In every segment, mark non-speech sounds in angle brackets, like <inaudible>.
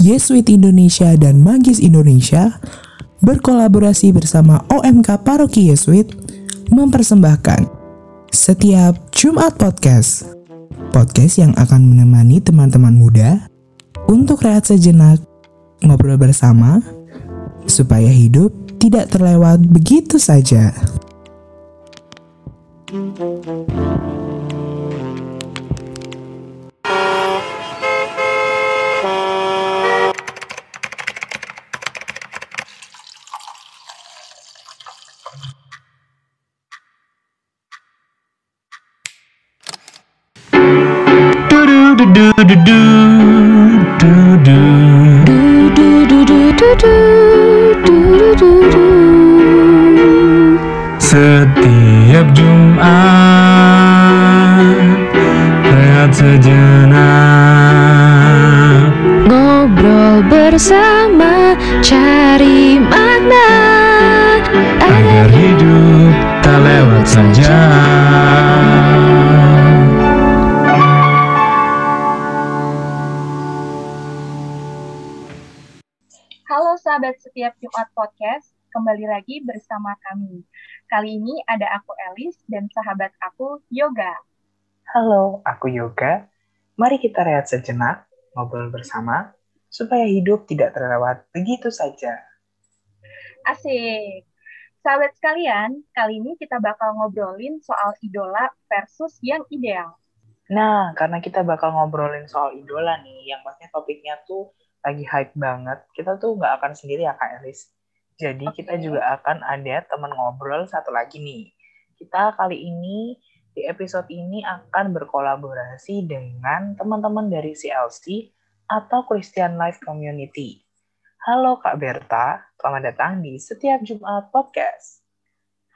Yesuit Indonesia dan Magis Indonesia berkolaborasi bersama OMK Paroki Yesuit mempersembahkan setiap Jumat Podcast. Podcast yang akan menemani teman-teman muda untuk rehat sejenak, ngobrol bersama, supaya hidup tidak terlewat begitu saja. Setiap Jumat Rehat sejenak. Ngobrol bersama, cari makna. Agar hidup tak lewat saja setiap Jumat Podcast, kembali lagi bersama kami. Kali ini ada aku Elis dan sahabat aku Yoga. Halo, aku Yoga. Mari kita rehat sejenak, ngobrol bersama, supaya hidup tidak terlewat begitu saja. Asik. Sahabat sekalian, kali ini kita bakal ngobrolin soal idola versus yang ideal. Nah, karena kita bakal ngobrolin soal idola nih, yang pastinya topiknya tuh lagi hype banget, kita tuh nggak akan sendiri ya Kak Elis. Jadi Oke. kita juga akan ada teman ngobrol satu lagi nih. Kita kali ini di episode ini akan berkolaborasi dengan teman-teman dari CLC atau Christian Life Community. Halo Kak Berta, selamat datang di Setiap Jumat Podcast.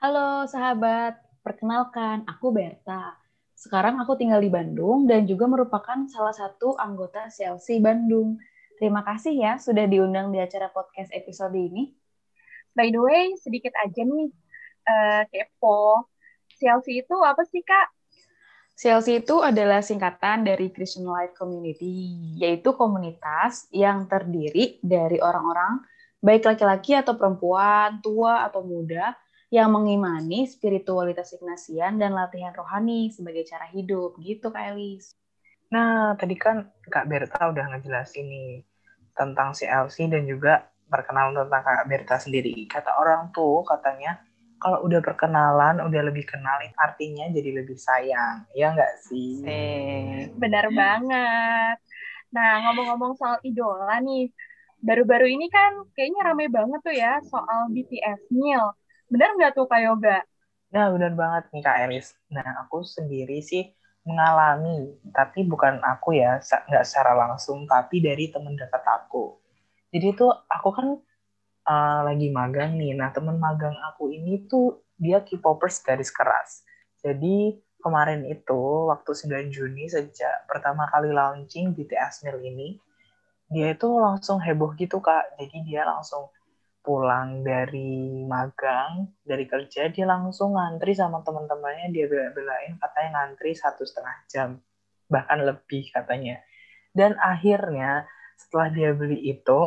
Halo sahabat, perkenalkan aku Berta. Sekarang aku tinggal di Bandung dan juga merupakan salah satu anggota CLC Bandung. Terima kasih ya sudah diundang di acara podcast episode ini. By the way, sedikit aja nih, eh, kepo. CLC itu apa sih, Kak? CLC itu adalah singkatan dari Christian Life Community, yaitu komunitas yang terdiri dari orang-orang, baik laki-laki atau perempuan, tua atau muda, yang mengimani spiritualitas Ignasian dan latihan rohani sebagai cara hidup. Gitu, Kak Elis. Nah, tadi kan Kak Berta udah ngejelasin nih tentang CLC dan juga perkenalan tentang Kak Berta sendiri. Kata orang tuh katanya kalau udah perkenalan, udah lebih kenal, artinya jadi lebih sayang. Ya nggak sih? Benar banget. Nah, ngomong-ngomong soal idola nih, baru-baru ini kan kayaknya rame banget tuh ya soal BTS Neil. Benar nggak tuh, Kak Yoga? Nah, benar banget nih Kak Elis. Nah, aku sendiri sih mengalami, tapi bukan aku ya, nggak secara langsung, tapi dari temen dekat aku. Jadi tuh aku kan uh, lagi magang nih. Nah, temen magang aku ini tuh dia K-popers garis keras. Jadi kemarin itu waktu 9 Juni sejak pertama kali launching BTS Meal ini, dia itu langsung heboh gitu Kak. Jadi dia langsung pulang dari magang, dari kerja, dia langsung ngantri sama teman-temannya, dia bela-belain katanya ngantri satu setengah jam, bahkan lebih katanya. Dan akhirnya setelah dia beli itu,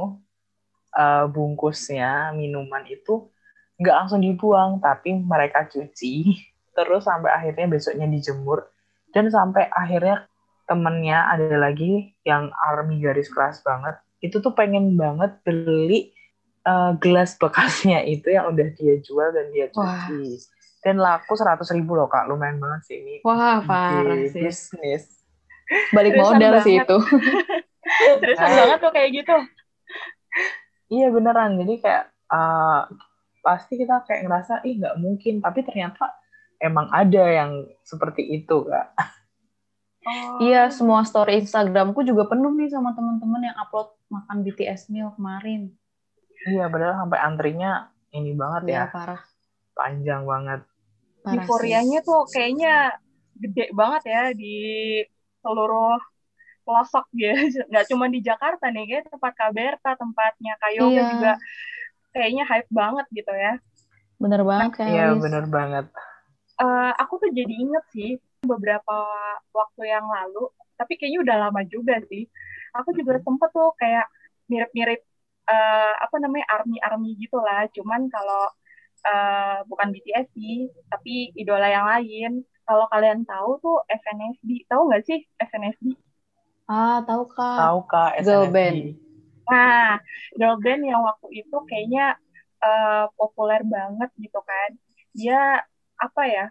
eh, bungkusnya minuman itu nggak langsung dibuang, tapi mereka cuci, terus sampai akhirnya besoknya dijemur, dan sampai akhirnya temennya ada lagi yang army garis keras banget, itu tuh pengen banget beli eh, gelas bekasnya itu yang udah dia jual dan dia cuci. Dan laku 100 ribu loh kak, lumayan banget sih ini. Wah, parah sih. bisnis. Balik Seriusan modal sih banget. itu. <laughs> Seriusan Nah. banget tuh kayak gitu. Iya beneran, jadi kayak eh, pasti kita kayak ngerasa, ih nggak mungkin, tapi ternyata emang ada yang seperti itu kak. Oh. Iya, semua story Instagramku juga penuh nih sama teman-teman yang upload makan BTS meal kemarin. Iya bener sampai antrinya ini banget ya, Iya, parah. panjang banget. parah sih. Euforianya tuh kayaknya gede banget ya di seluruh pelosok gitu. <laughs> Nggak cuma di Jakarta nih, kayak tempat Kaberta, tempatnya Kayoga Iya. juga kayaknya hype banget gitu ya. Bener banget kayak Iya bener banget. Eh, aku tuh jadi inget sih beberapa waktu yang lalu, tapi kayaknya udah lama juga sih. Aku juga sempet tuh kayak mirip-mirip eh, apa namanya army-army gitu lah. Cuman kalau eh, bukan BTS sih, tapi idola yang lain. Kalau kalian tahu tuh SNSD, tahu nggak sih SNSD? Ah, tahu Kak. Tahu Kak Girl SNSD. band. Nah, girl band yang waktu itu kayaknya eh, populer banget gitu kan. Dia apa ya?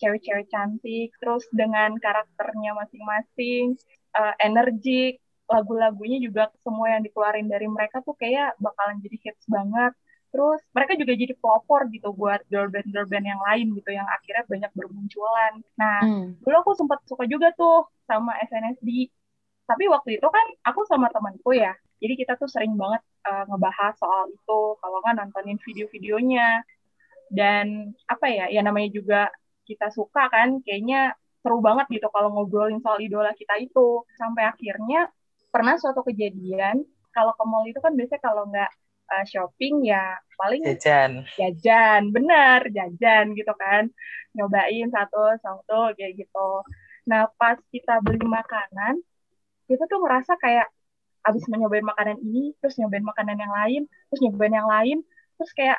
Cewek-cewek cantik, terus dengan karakternya masing-masing, eh, energik, lagu-lagunya juga semua yang dikeluarin dari mereka tuh kayak bakalan jadi hits banget. Terus mereka juga jadi pelopor gitu buat girl band-girl band yang lain gitu yang akhirnya banyak bermunculan. Nah, Hmm. dulu aku sempat suka juga tuh sama SNSD. Tapi waktu itu kan aku sama temanku ya. Jadi kita tuh sering banget uh, ngebahas soal itu. Kalau nggak nontonin video-videonya. Dan apa ya, ya namanya juga kita suka kan. Kayaknya seru banget gitu kalau ngobrolin soal idola kita itu. Sampai akhirnya pernah suatu kejadian. Kalau ke mall itu kan biasanya kalau nggak uh, shopping ya paling Jajan. jajan, bener jajan gitu kan, nyobain satu satu kayak gitu. Nah pas kita beli makanan, kita tuh ngerasa kayak abis nyobain makanan ini, terus nyobain makanan yang lain, terus nyobain yang lain, terus kayak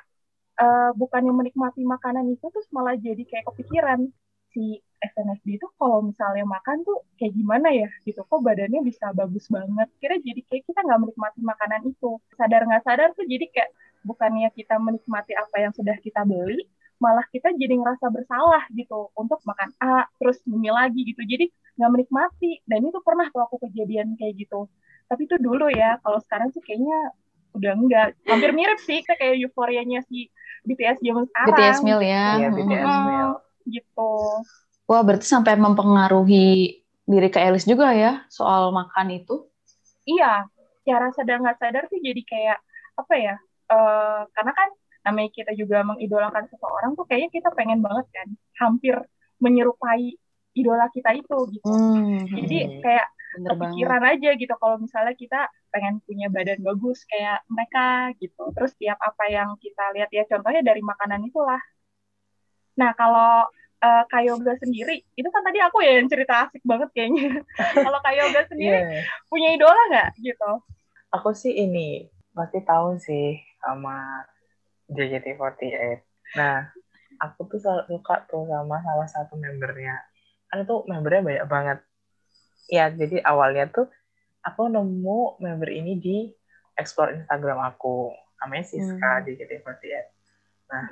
eh, bukannya menikmati makanan itu, terus malah jadi kayak kepikiran si SNSD itu kalau misalnya makan tuh kayak gimana ya gitu? Kok badannya bisa bagus banget? Kira jadi kayak kita nggak menikmati makanan itu. Sadar nggak sadar tuh jadi kayak bukannya kita menikmati apa yang sudah kita beli malah kita jadi ngerasa bersalah gitu untuk makan A terus nyemil lagi gitu. Jadi nggak menikmati. Dan itu pernah tuh aku kejadian kayak gitu. Tapi itu dulu ya kalau sekarang sih kayaknya udah enggak hampir mirip sih kayak kayak euforianya si BTS zaman sekarang. BTS Meal ya. Iya, Hmm. BTS Hmm, meal. Gitu Wah, berarti sampai mempengaruhi diri Kak Elis juga ya soal makan itu. iya secara sadar nggak sadar sih jadi kayak apa ya eh, karena kan namanya kita juga mengidolakan seseorang tuh kayaknya kita pengen banget kan hampir menyerupai idola kita itu gitu Hmm. jadi Hmm. kayak Bener banget. kepikiran aja gitu kalau misalnya kita pengen punya badan bagus kayak mereka gitu terus tiap apa yang kita lihat ya contohnya dari makanan itulah nah kalau eh, Kak Yoga sendiri itu kan tadi aku ya yang cerita asik banget kayaknya <laughs> kalau Kak Yoga sendiri Iya. punya idola nggak gitu Aku sih ini pasti tahu sih sama JKT48. Nah, aku tuh selalu suka tuh sama salah satu membernya. Kan itu membernya banyak banget. Ya, jadi awalnya tuh aku nemu member ini di explore Instagram aku. Namanya Siska Hmm. JKT48. Nah,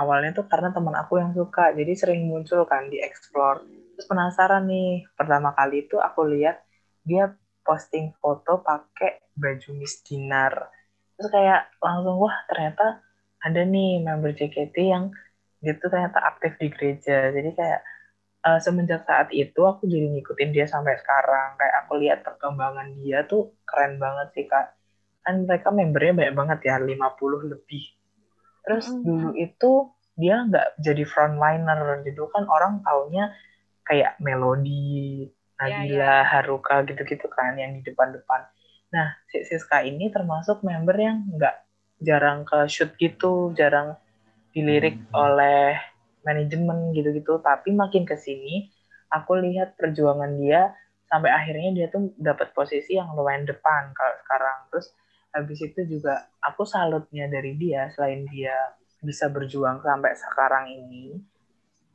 awalnya tuh karena teman aku yang suka, jadi sering muncul kan di explore. Terus penasaran nih, pertama kali itu aku lihat dia posting foto pakai baju Miss Dinar. Terus kayak langsung, wah ternyata ada nih member JKT yang dia tuh ternyata aktif di gereja. Jadi kayak eh, semenjak saat itu aku jadi ngikutin dia sampai sekarang. Kayak aku lihat perkembangan dia tuh keren banget sih kak. Kan mereka membernya banyak banget ya, 50 lebih. Terus Mm-mm. dulu itu dia nggak jadi frontliner. Jadi kan orang taunya kayak Melody, Nabila, Haruka gitu-gitu kan yang di depan-depan. Nah, si Siska ini termasuk member yang nggak jarang ke shoot gitu, jarang dilirik oleh manajemen gitu-gitu. Tapi makin ke sini, aku lihat perjuangan dia sampai akhirnya dia tuh dapat posisi yang lumayan depan kalau sekarang. Terus habis itu juga aku salutnya dari dia selain dia bisa berjuang sampai sekarang ini.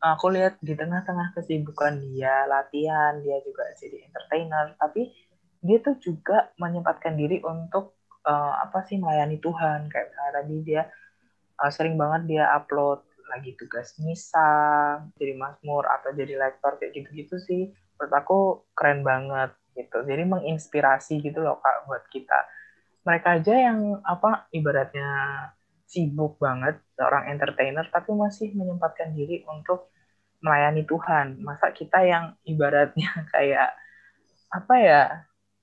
Aku lihat di tengah-tengah kesibukan dia, latihan, dia juga jadi entertainer, tapi dia tuh juga menyempatkan diri untuk eh, apa sih melayani Tuhan. Kayak misalnya tadi dia eh, sering banget dia upload lagi tugas misa jadi masmur atau jadi lektor kayak gitu-gitu sih. Menurut aku keren banget gitu. Jadi menginspirasi gitu loh kak buat kita mereka aja yang apa ibaratnya sibuk banget seorang entertainer tapi masih menyempatkan diri untuk melayani Tuhan masa kita yang ibaratnya <laughs> kayak apa ya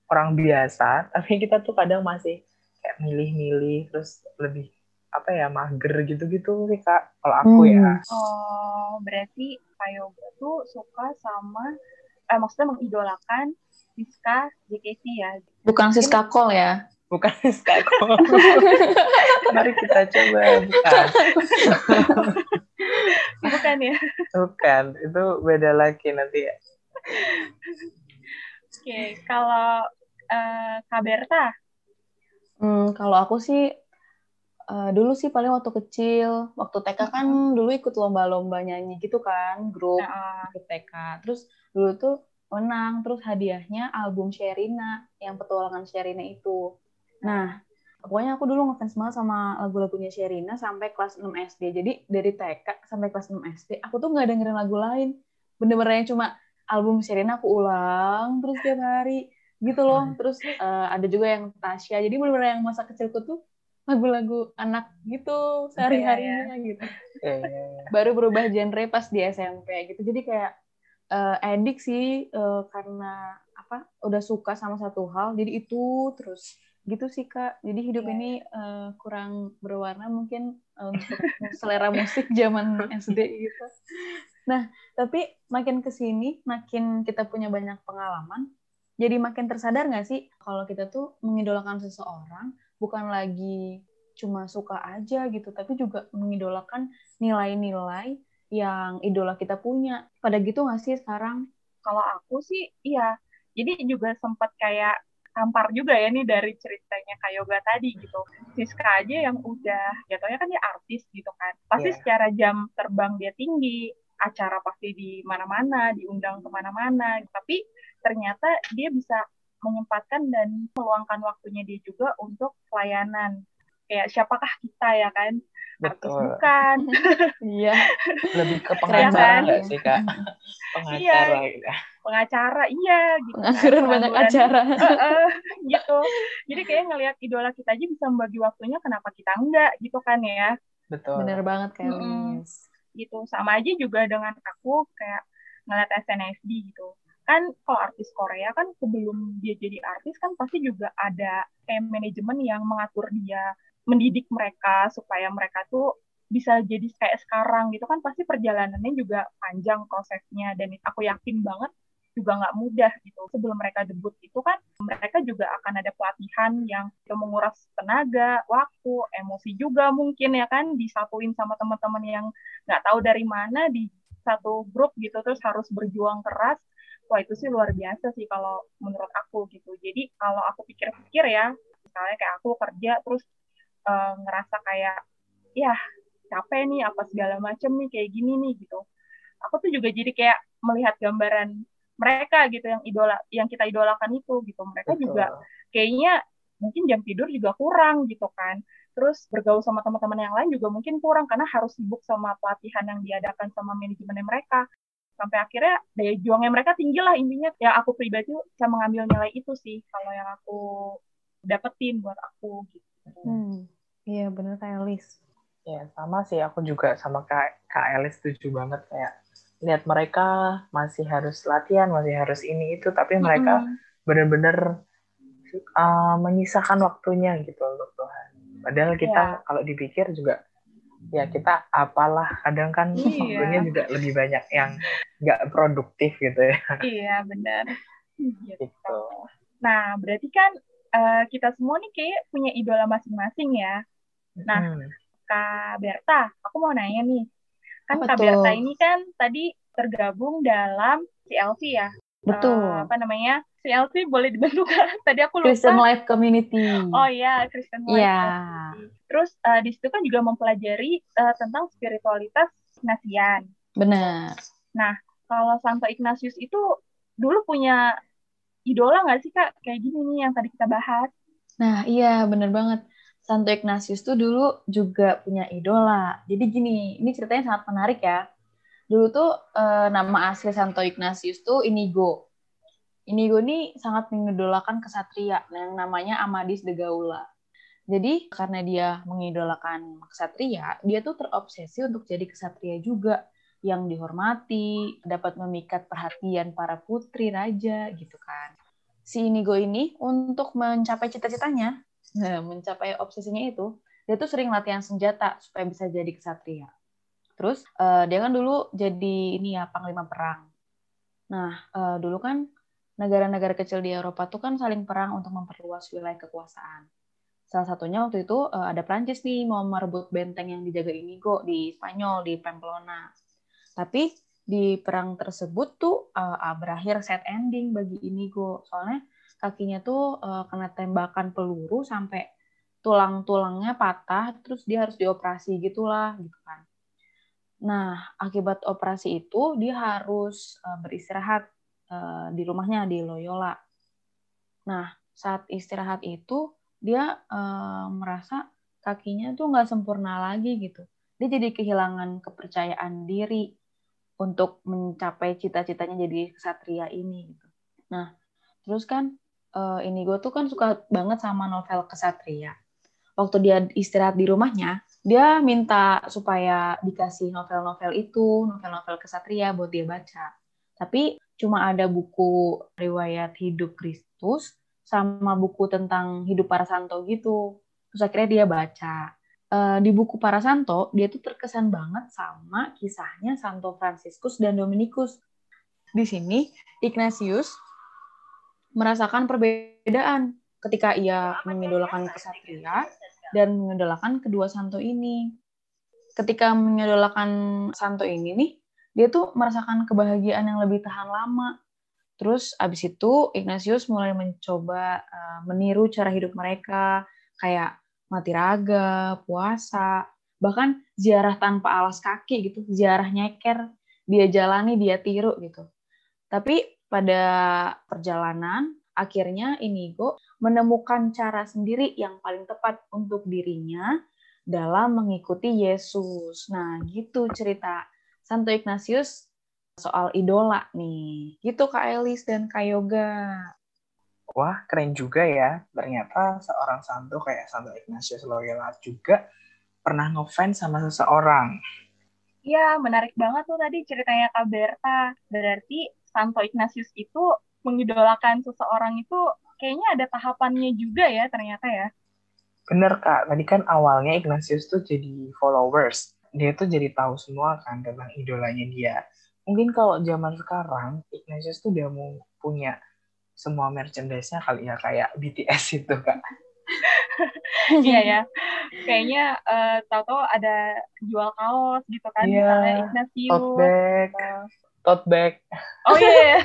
orang biasa tapi kita tuh kadang masih kayak milih-milih terus lebih apa ya mager gitu-gitu sih kak kalau aku ya Oh, berarti Kak Yoga tuh suka sama, eh, maksudnya mengidolakan Siska JKT ya. Bukan Siska Kol ya. Bukan <laughs> Siska <laughs> kok mari kita coba bukan Bukan ya? bukan itu beda lagi nanti. Ya Oke, kalau eh, Kak Berta, Hmm, kalau aku sih eh, dulu sih paling waktu kecil, waktu TK kan dulu ikut lomba-lomba nyanyi gitu kan, grup Nah, ikut TK. Terus dulu tuh menang, terus hadiahnya album Sherina yang petualangan Sherina itu. Nah, pokoknya aku dulu ngefans banget sama lagu-lagunya Sherina sampai kelas 6 SD. Jadi dari TK sampai kelas 6 SD, aku tuh nggak dengerin lagu lain. Bener-bener yang cuma album Sherina aku ulang terus tiap hari gitu loh. Terus eh, ada juga yang Tasya. Jadi bener-bener yang masa kecilku tuh lagu-lagu anak gitu sehari-harinya gitu. Iya, iya, iya. Baru berubah genre pas di SMP gitu. Jadi kayak eh, edik sih eh, karena apa udah suka sama satu hal jadi itu terus gitu sih kak. Jadi hidup Iya. ini eh, kurang berwarna mungkin eh, untuk <laughs> selera musik zaman SD gitu. Nah tapi makin ke sini makin kita punya banyak pengalaman jadi makin tersadar nggak sih kalau kita tuh mengidolakan seseorang bukan lagi cuma suka aja gitu tapi juga mengidolakan nilai-nilai yang idola kita punya. Pada gitu nggak sih sekarang? Kalau aku sih iya. Jadi juga sempat kayak tampar juga ya nih dari ceritanya Kak Yoga tadi gitu. Siska aja yang udah jatuhnya kan dia artis gitu kan. Pasti Iya. secara jam terbang dia tinggi acara pasti di mana-mana diundang ke mana-mana. Tapi ternyata dia bisa menyempatkan dan meluangkan waktunya dia juga untuk pelayanan. Kayak siapakah kita ya kan artis Betul. bukan <laughs> iya Lebih ke Keren pengacara banget. nggak sih kak? Pengacara gitu. pengacara iya gitu kan. pengangguran banyak Pengangguran acara Heeh, gitu. Jadi kayak ngelihat idola kita aja bisa membagi waktunya, kenapa kita enggak gitu kan ya? Betul. bener banget kayak. Lis. Gitu. Sama aja juga dengan aku kayak ngeliat SNSD gitu. Kan kalau artis Korea kan sebelum dia jadi artis kan pasti juga ada kayak manajemen yang mengatur dia, mendidik mereka supaya mereka tuh bisa jadi kayak sekarang gitu kan pasti perjalanannya juga panjang prosesnya dan aku yakin banget juga nggak mudah gitu. Sebelum mereka debut itu kan mereka juga akan ada pelatihan yang menguras tenaga, waktu, emosi juga mungkin ya kan disatuin sama teman-teman yang nggak tahu dari mana di satu grup gitu terus harus berjuang keras. Wah itu sih luar biasa sih kalau menurut aku gitu. Jadi kalau aku pikir-pikir ya, misalnya kayak aku kerja terus eh, ngerasa kayak ya capek nih apa segala macem nih kayak gini nih gitu. Aku tuh juga jadi kayak melihat gambaran mereka gitu yang idola yang kita idolakan itu gitu. Mereka Betul. juga kayaknya mungkin jam tidur juga kurang gitu kan. Terus bergaul sama teman-teman yang lain juga mungkin kurang karena harus sibuk sama pelatihan yang diadakan sama manajemen mereka. Sampai akhirnya daya juangnya mereka tinggi lah intinya. Ya aku pribadi bisa mengambil nilai itu sih kalau yang aku dapetin buat aku gitu. Hmm, iya bener kayak Lis. Ya, sama sih aku juga sama Kak, Kak Elis setuju banget kayak lihat mereka masih harus latihan, masih harus ini itu, tapi mereka Mm-mm. benar-benar uh, menyisakan waktunya gitu untuk Tuhan. Padahal kita Iya. kalau dipikir juga ya kita apalah kadang kan Iya. waktunya juga lebih banyak yang nggak produktif gitu ya. Iya benar. Gitu. Nah berarti kan eh, kita semua nih kayak punya idola masing-masing ya. Nah, Hmm, Kak Berta, aku mau nanya nih. Kan Apa Kak tuh? Berta ini kan tadi tergabung dalam CLC ya. Betul. Eh, apa namanya? CLC boleh dibantu? <laughs> Tadi aku lupa. Christian Life Community. Oh iya, Kristen Life Iya. Community. Terus eh, di situ kan juga mempelajari eh, tentang spiritualitas Ignatian. Benar. Kalau Santo Ignatius itu dulu punya idola nggak sih Kak? Kayak gini nih yang tadi kita bahas. Nah, iya bener banget. Santo Ignatius tuh dulu juga punya idola. Jadi gini, ini ceritanya sangat menarik ya. Dulu tuh eh, nama asli Santo Ignatius tuh Inigo. Inigo ini sangat mengidolakan kesatria yang namanya Amadis de Gaula. Jadi karena dia mengidolakan kesatria, dia tuh terobsesi untuk jadi kesatria juga yang dihormati, dapat memikat perhatian para putri raja gitu kan. Si Inigo ini untuk mencapai cita-citanya, <laughs> mencapai obsesinya itu, dia tuh sering latihan senjata supaya bisa jadi kesatria. Terus eh, dia kan dulu jadi ini ya panglima perang. Nah eh, dulu kan negara-negara kecil di Eropa tuh kan saling perang untuk memperluas wilayah kekuasaan. Salah satunya waktu itu eh, ada Prancis nih mau merebut benteng yang dijaga Inigo di Spanyol di Pamplona. Tapi di perang tersebut tuh eh, berakhir sad ending bagi Inigo. Soalnya kakinya tuh eh, kena tembakan peluru sampai tulang-tulangnya patah, terus dia harus dioperasi gitulah, gitu kan. Nah, akibat operasi itu dia harus uh, beristirahat uh, di rumahnya di Loyola. Nah, saat istirahat itu dia uh, merasa kakinya tuh nggak sempurna lagi gitu. Dia jadi kehilangan kepercayaan diri untuk mencapai cita-citanya jadi kesatria ini gitu. Nah, terus kan uh, ini gue tuh kan suka banget sama novel kesatria. Waktu dia istirahat di rumahnya, dia minta supaya dikasih novel-novel itu, novel-novel kesatria buat dia baca. Tapi cuma ada buku riwayat hidup Kristus sama buku tentang hidup para santo gitu. Terus akhirnya dia baca. Uh, di buku para santo, dia tuh terkesan banget sama kisahnya Santo Franciscus dan Dominikus. Di sini, Ignatius merasakan perbedaan ketika ia mengidolakan kesatria dan mengidolakan kedua santo ini. Ketika mengidolakan santo ini nih, dia tuh merasakan kebahagiaan yang lebih tahan lama. Terus abis itu Ignatius mulai mencoba uh, meniru cara hidup mereka, kayak mati raga, puasa, bahkan ziarah tanpa alas kaki gitu, ziarah nyeker, dia jalani, dia tiru gitu. Tapi pada perjalanan, akhirnya Inigo menemukan cara sendiri yang paling tepat untuk dirinya dalam mengikuti Yesus. Nah, gitu cerita Santo Ignatius soal idola nih. Gitu Kak Elis dan Kak Yoga wah keren juga ya ternyata seorang santo kayak Santo Ignatius Loyola juga pernah ngefans sama seseorang. Iya, menarik banget tuh tadi ceritanya Kak Berta. Berarti Santo Ignatius itu mengidolakan seseorang itu kayaknya ada tahapannya juga ya ternyata ya. Bener Kak, tadi kan awalnya Ignatius tuh jadi followers. Dia tuh jadi tahu semua kan tentang idolanya dia. Mungkin kalau zaman sekarang, Ignatius tuh udah mau punya semua merchandise-nya kali ya kayak BTS itu kak. <laughs> Iya ya, kayaknya uh, tahu-tahu ada jual kaos gitu kan, yeah, misalnya Ignatius. Tote bag, uh, tote bag. Oh iya, yeah.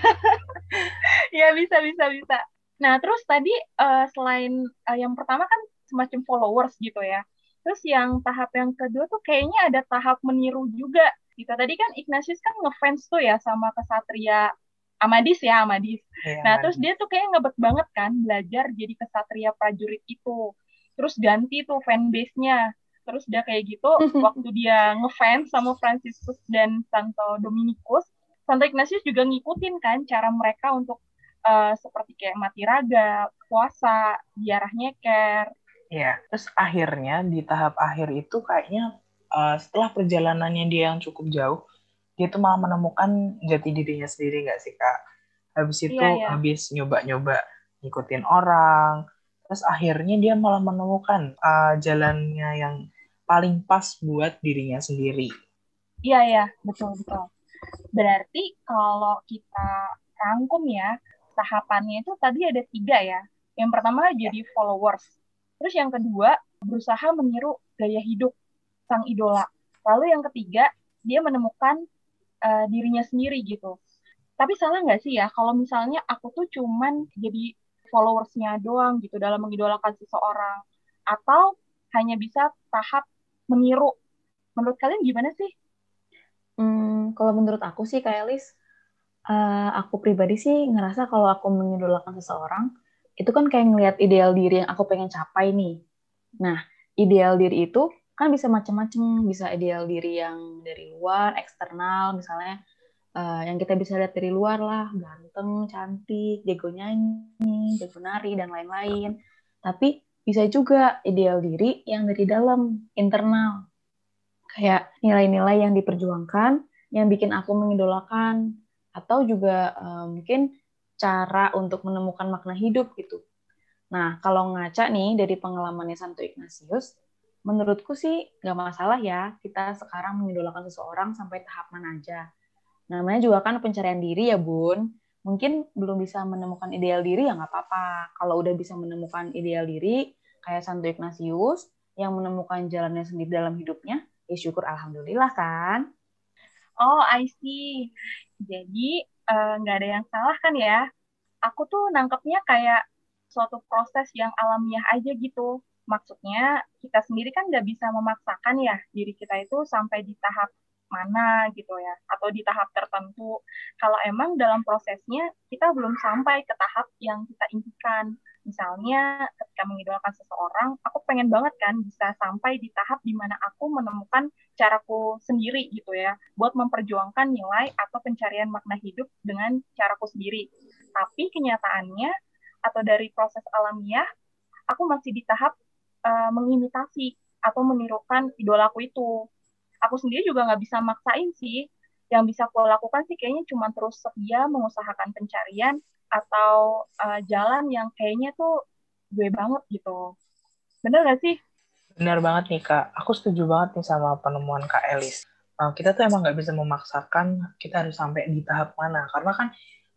ya <laughs> bisa bisa bisa. Nah terus tadi uh, selain uh, yang pertama kan semacam followers gitu ya, terus yang tahap yang kedua tuh kayaknya ada tahap meniru juga. Gitu tadi kan Ignatius kan ngefans tuh ya sama kesatria Amadis ya Amadis. Ya, nah Amadis. terus dia tuh kayak ngebet banget kan belajar jadi kesatria prajurit itu. Terus ganti tuh fanbase-nya. Terus dia kayak gitu <laughs> waktu dia ngefans sama Franciscus dan Santo Dominikus, Santo Ignatius juga ngikutin kan cara mereka untuk uh, seperti kayak mati raga, puasa, ziarah nyeker. Iya, terus akhirnya di tahap akhir itu kayaknya uh, setelah perjalanannya dia yang cukup jauh, dia tuh malah menemukan jati dirinya sendiri nggak sih kak? Habis itu yeah, yeah. habis nyoba-nyoba ngikutin orang terus akhirnya dia malah menemukan uh, jalannya yang paling pas buat dirinya sendiri. Iya yeah, iya. Yeah. betul betul. Berarti kalau kita rangkum ya tahapannya itu tadi ada tiga ya. Yang pertama jadi followers. Terus yang kedua berusaha meniru gaya hidup sang idola. Lalu yang ketiga dia menemukan uh, dirinya sendiri gitu. Tapi salah nggak sih ya kalau misalnya aku tuh cuman jadi followersnya doang gitu dalam mengidolakan seseorang atau hanya bisa tahap meniru. Menurut kalian gimana sih? Hmm, kalau menurut aku sih kayak Lis, uh, aku pribadi sih ngerasa kalau aku mengidolakan seseorang, itu kan kayak ngelihat ideal diri yang aku pengen capai nih. Nah, ideal diri itu kan bisa macam-macam bisa ideal diri yang dari luar eksternal misalnya uh, yang kita bisa lihat dari luar lah ganteng cantik jago nyanyi jago nari dan lain-lain tapi bisa juga ideal diri yang dari dalam internal kayak nilai-nilai yang diperjuangkan yang bikin aku mengidolakan atau juga uh, mungkin cara untuk menemukan makna hidup gitu. Nah, kalau ngaca nih dari pengalamannya Santo Ignatius, menurutku sih nggak masalah ya kita sekarang mengidolakan seseorang sampai tahap mana aja. Namanya juga kan pencarian diri ya bun. Mungkin belum bisa menemukan ideal diri ya nggak apa-apa. Kalau udah bisa menemukan ideal diri kayak Santo Ignatius yang menemukan jalannya sendiri dalam hidupnya, ya syukur alhamdulillah kan. Oh, I see. Jadi eh, nggak uh, ada yang salah kan ya? Aku tuh nangkepnya kayak suatu proses yang alamiah aja gitu Maksudnya kita sendiri kan nggak bisa memaksakan ya diri kita itu sampai di tahap mana gitu ya atau di tahap tertentu. Kalau emang dalam prosesnya kita belum sampai ke tahap yang kita impikan misalnya ketika mengidolakan seseorang aku pengen banget kan bisa sampai di tahap di mana aku menemukan caraku sendiri gitu ya buat memperjuangkan nilai atau pencarian makna hidup dengan caraku sendiri. Tapi kenyataannya atau dari proses alamiah aku masih di tahap uh, mengimitasi atau menirukan idolaku itu. Aku sendiri juga nggak bisa maksain sih. Yang bisa aku lakukan sih kayaknya cuma terus setia mengusahakan pencarian atau uh, jalan yang kayaknya tuh gue banget gitu. Bener gak sih? Bener banget nih kak. Aku setuju banget nih sama penemuan kak Elis. Uh, kita tuh emang nggak bisa memaksakan kita harus sampai di tahap mana. Karena kan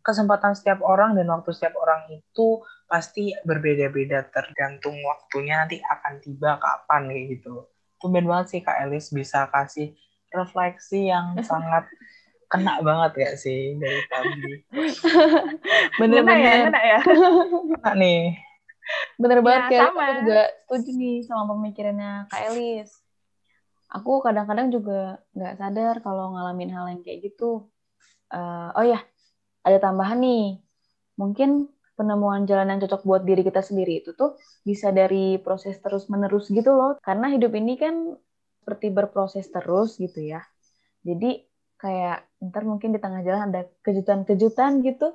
kesempatan setiap orang dan waktu setiap orang itu pasti berbeda-beda tergantung waktunya nanti akan tiba kapan kayak gitu tumben banget sih Kak Elis bisa kasih refleksi yang <laughs> sangat kena banget ya sih dari tadi. <laughs> Bener-bener. Kena ya, <laughs> kena nih. Bener ya, banget kayak sama. aku juga setuju nih sama pemikirannya Kak Elis. Aku kadang-kadang juga nggak sadar kalau ngalamin hal yang kayak gitu. Uh, oh ya, ada tambahan nih. Mungkin penemuan jalan yang cocok buat diri kita sendiri itu tuh bisa dari proses terus-menerus gitu loh. Karena hidup ini kan seperti berproses terus gitu ya. Jadi kayak ntar mungkin di tengah jalan ada kejutan-kejutan gitu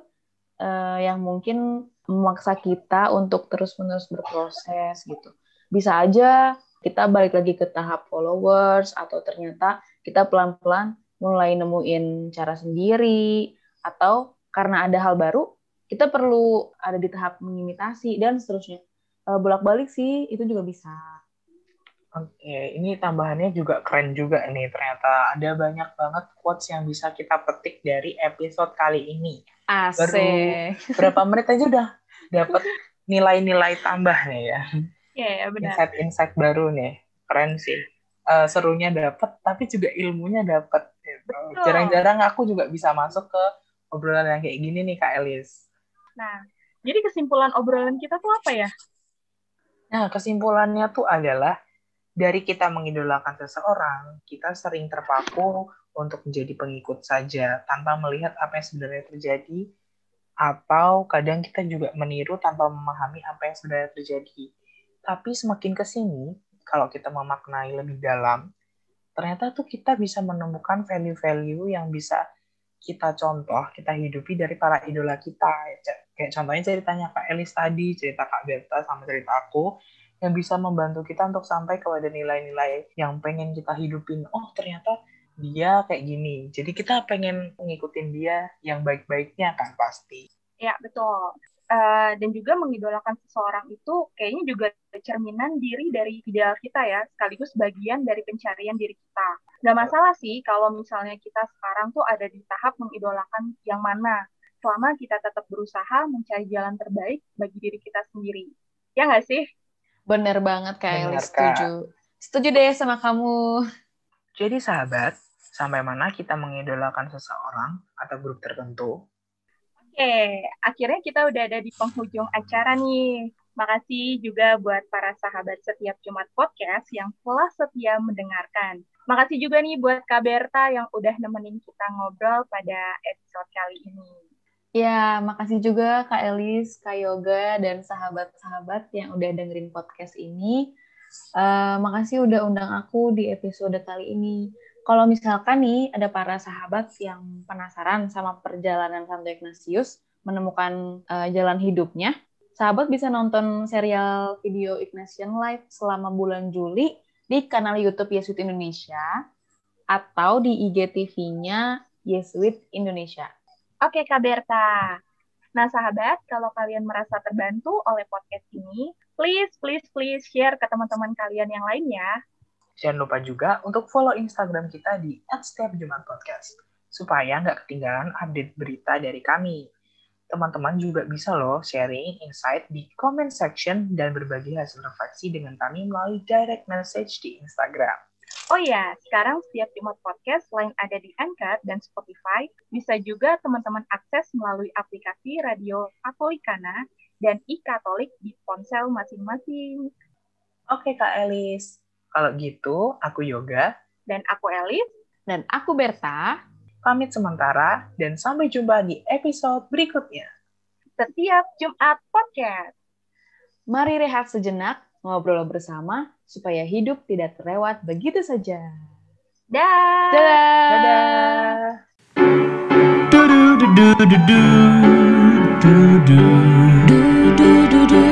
uh, yang mungkin memaksa kita untuk terus-menerus berproses gitu. Bisa aja kita balik lagi ke tahap followers atau ternyata kita pelan-pelan mulai nemuin cara sendiri atau karena ada hal baru kita perlu ada di tahap mengimitasi dan seterusnya. Uh, bolak-balik sih itu juga bisa. Oke, ini tambahannya juga keren juga nih. Ternyata ada banyak banget quotes yang bisa kita petik dari episode kali ini. Asik. Baru <laughs> berapa menit aja udah dapat nilai-nilai tambah nih ya. Iya, yeah, benar. Insight-insight baru nih. Keren sih. Uh, serunya dapat, tapi juga ilmunya dapat. Gitu. Jarang-jarang aku juga bisa masuk ke obrolan yang kayak gini nih, Kak Elis. Nah, jadi kesimpulan obrolan kita tuh apa ya? Nah, kesimpulannya tuh adalah dari kita mengidolakan seseorang, kita sering terpaku untuk menjadi pengikut saja tanpa melihat apa yang sebenarnya terjadi atau kadang kita juga meniru tanpa memahami apa yang sebenarnya terjadi. Tapi semakin ke sini, kalau kita memaknai lebih dalam, ternyata tuh kita bisa menemukan value-value yang bisa kita contoh, kita hidupi dari para idola kita. Kayak contohnya ceritanya Kak Elis tadi, cerita Kak Berta sama cerita aku, yang bisa membantu kita untuk sampai kepada nilai-nilai yang pengen kita hidupin. Oh, ternyata dia kayak gini. Jadi kita pengen ngikutin dia yang baik-baiknya kan pasti. Ya, betul. Uh, dan juga mengidolakan seseorang itu kayaknya juga cerminan diri dari ideal kita ya, sekaligus bagian dari pencarian diri kita. Gak masalah sih kalau misalnya kita sekarang tuh ada di tahap mengidolakan yang mana, selama kita tetap berusaha mencari jalan terbaik bagi diri kita sendiri. Ya nggak sih? Bener banget Kak Eli, setuju. Setuju deh sama kamu. Jadi sahabat, sampai mana kita mengidolakan seseorang atau grup tertentu, Oke, akhirnya kita udah ada di penghujung acara nih. Makasih juga buat para sahabat setiap Jumat Podcast yang telah setia mendengarkan. Makasih juga nih buat Kak Berta yang udah nemenin kita ngobrol pada episode kali ini. Ya, makasih juga Kak Elis, Kak Yoga, dan sahabat-sahabat yang udah dengerin podcast ini. Uh, makasih udah undang aku di episode kali ini kalau misalkan nih ada para sahabat yang penasaran sama perjalanan Santo Ignatius menemukan uh, jalan hidupnya, sahabat bisa nonton serial video Ignatian Live selama bulan Juli di kanal YouTube Yesuit Indonesia atau di IGTV-nya Yesuit Indonesia. Oke, Kak Berta. Nah, sahabat, kalau kalian merasa terbantu oleh podcast ini, please, please, please share ke teman-teman kalian yang lainnya Jangan lupa juga untuk follow Instagram kita di @setiapjumatpodcast supaya nggak ketinggalan update berita dari kami. Teman-teman juga bisa loh sharing insight di comment section dan berbagi hasil refleksi dengan kami melalui direct message di Instagram. Oh ya, sekarang setiap Jumat Podcast selain ada di Anchor dan Spotify, bisa juga teman-teman akses melalui aplikasi Radio Katolikana dan e-Katolik di ponsel masing-masing. Oke Kak Elis. Kalau gitu, aku Yoga. Dan aku Elis. Dan aku Berta. Pamit sementara dan sampai jumpa di episode berikutnya. Setiap Jumat Podcast. Mari rehat sejenak, ngobrol bersama, supaya hidup tidak terlewat begitu saja. Dah. Dadah! Dadah! Do do do do do do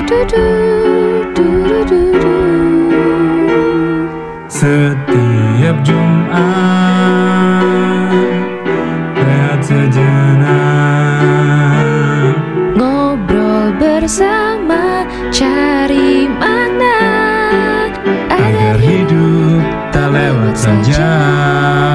do do. setiap Jumat Lihat sejenak Ngobrol bersama cari makna Agar hidup tak lewat saja, saja.